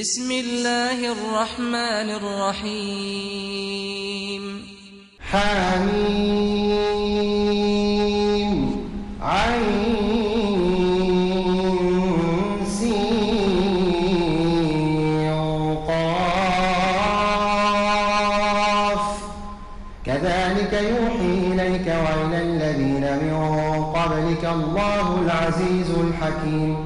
بسم الله الرحمن الرحيم. حميم عين كذلك يوحي إليك وإلى الذين من قبلك الله العزيز الحكيم.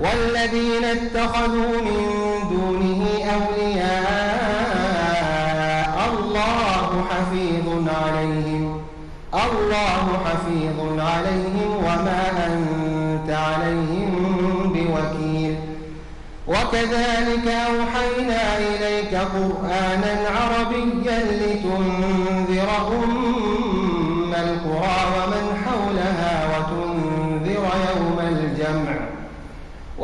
والذين اتخذوا من دونه أولياء الله حفيظ عليهم الله حفيظ عليهم وما أنت عليهم بوكيل. وكذلك أوحينا إليك قرآنا عربيا لتنذر أم القرى ومن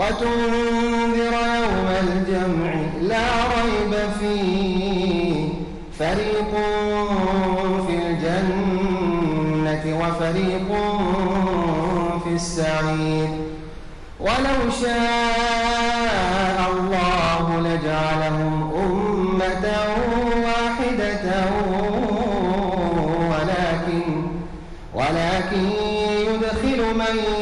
وتنذر يوم الجمع لا ريب فيه. فريق في الجنة وفريق في السعير. ولو شاء الله لجعلهم أمة واحدة ولكن ولكن يدخل من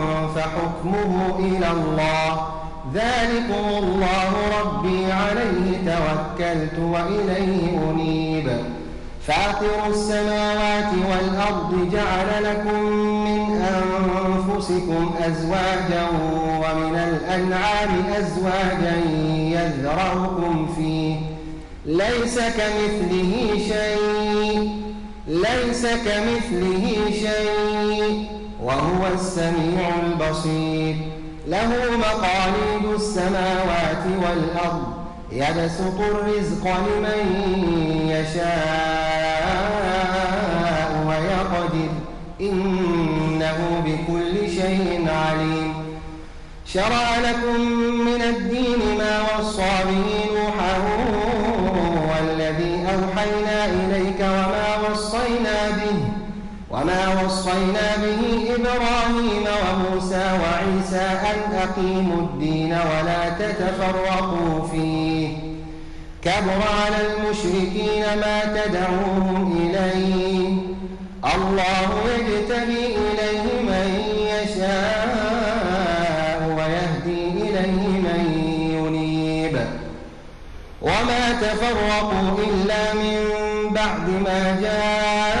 فحكمه إلى الله. ذلكم الله ربي عليه توكلت وإليه أنيب. فاطر السماوات والأرض جعل لكم من أنفسكم أزواجا ومن الأنعام أزواجا يذرأكم فيه. ليس كمثله شيء. ليس كمثله شيء. وهو السميع البصير. له مقاليد السماوات والأرض يبسط الرزق لمن يشاء ويقدر. إنه بكل شيء عليم. شرع لكم من الدين ما وصى به نوحا والذي أوحينا إليك وما وصينا به وما وصينا به إبراهيم وموسى وعيسى أن أقيموا الدين ولا تتفرقوا فيه كبر على المشركين ما تدعوهم إليه الله يجتبي إليه من يشاء ويهدي إليه من ينيب وما تفرقوا إلا من بعد ما جاءهم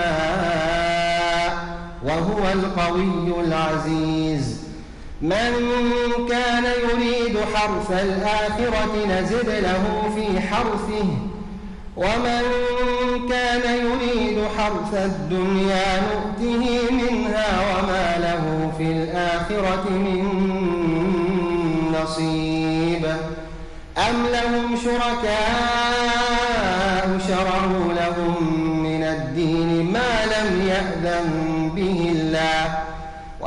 وهو القوي العزيز. من كان يريد حرث الآخرة نزد له في حرثه ومن كان يريد حرث الدنيا نؤته منها وما له في الآخرة من نصيب. أم لهم شركاء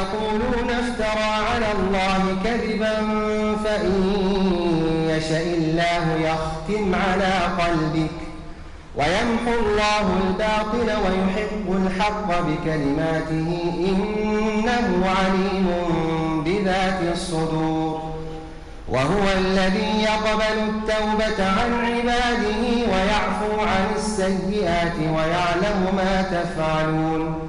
يقولون افترى على الله كذبا فإن يشاء الله يختم على قلبك ويمحو الله الباطل ويحق الحق بكلماته إنه عليم بذات الصدور وهو الذي يقبل التوبة عن عباده ويعفو عن السيئات ويعلم ما تفعلون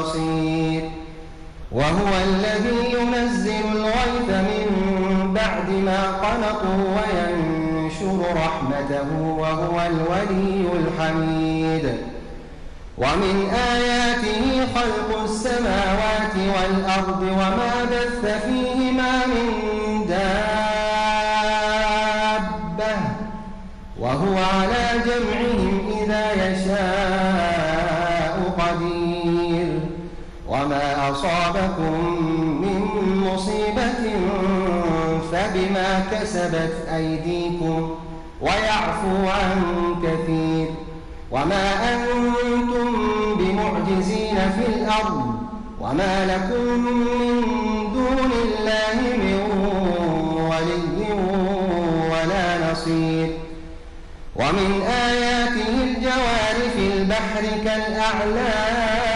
بصير. وهو الذي ينزل الغيث من بعد ما قنطوا وينشر رحمته وهو الولي الحميد. ومن آياته خلق السماوات والأرض وما بث فيهما كسبت أيديكم ويعفو عن كثير وما أنتم بمعجزين في الأرض وما لكم من دون الله من ولي ولا نصير ومن آياته الجوار في البحر كالأعلام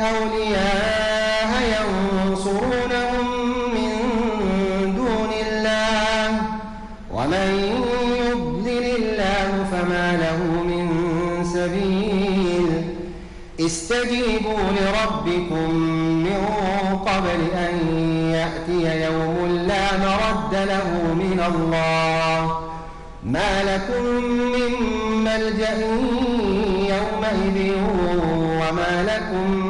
أولياء ينصرونهم من دون الله ومن يضلل الله فما له من سبيل استجيبوا لربكم من قبل أن يأتي يوم لا مرد له من الله ما لكم من ملجأ يومئذ وما لكم من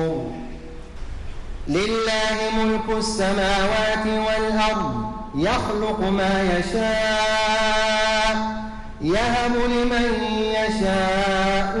لله ملك السماوات والأرض يخلق ما يشاء يهب لمن يشاء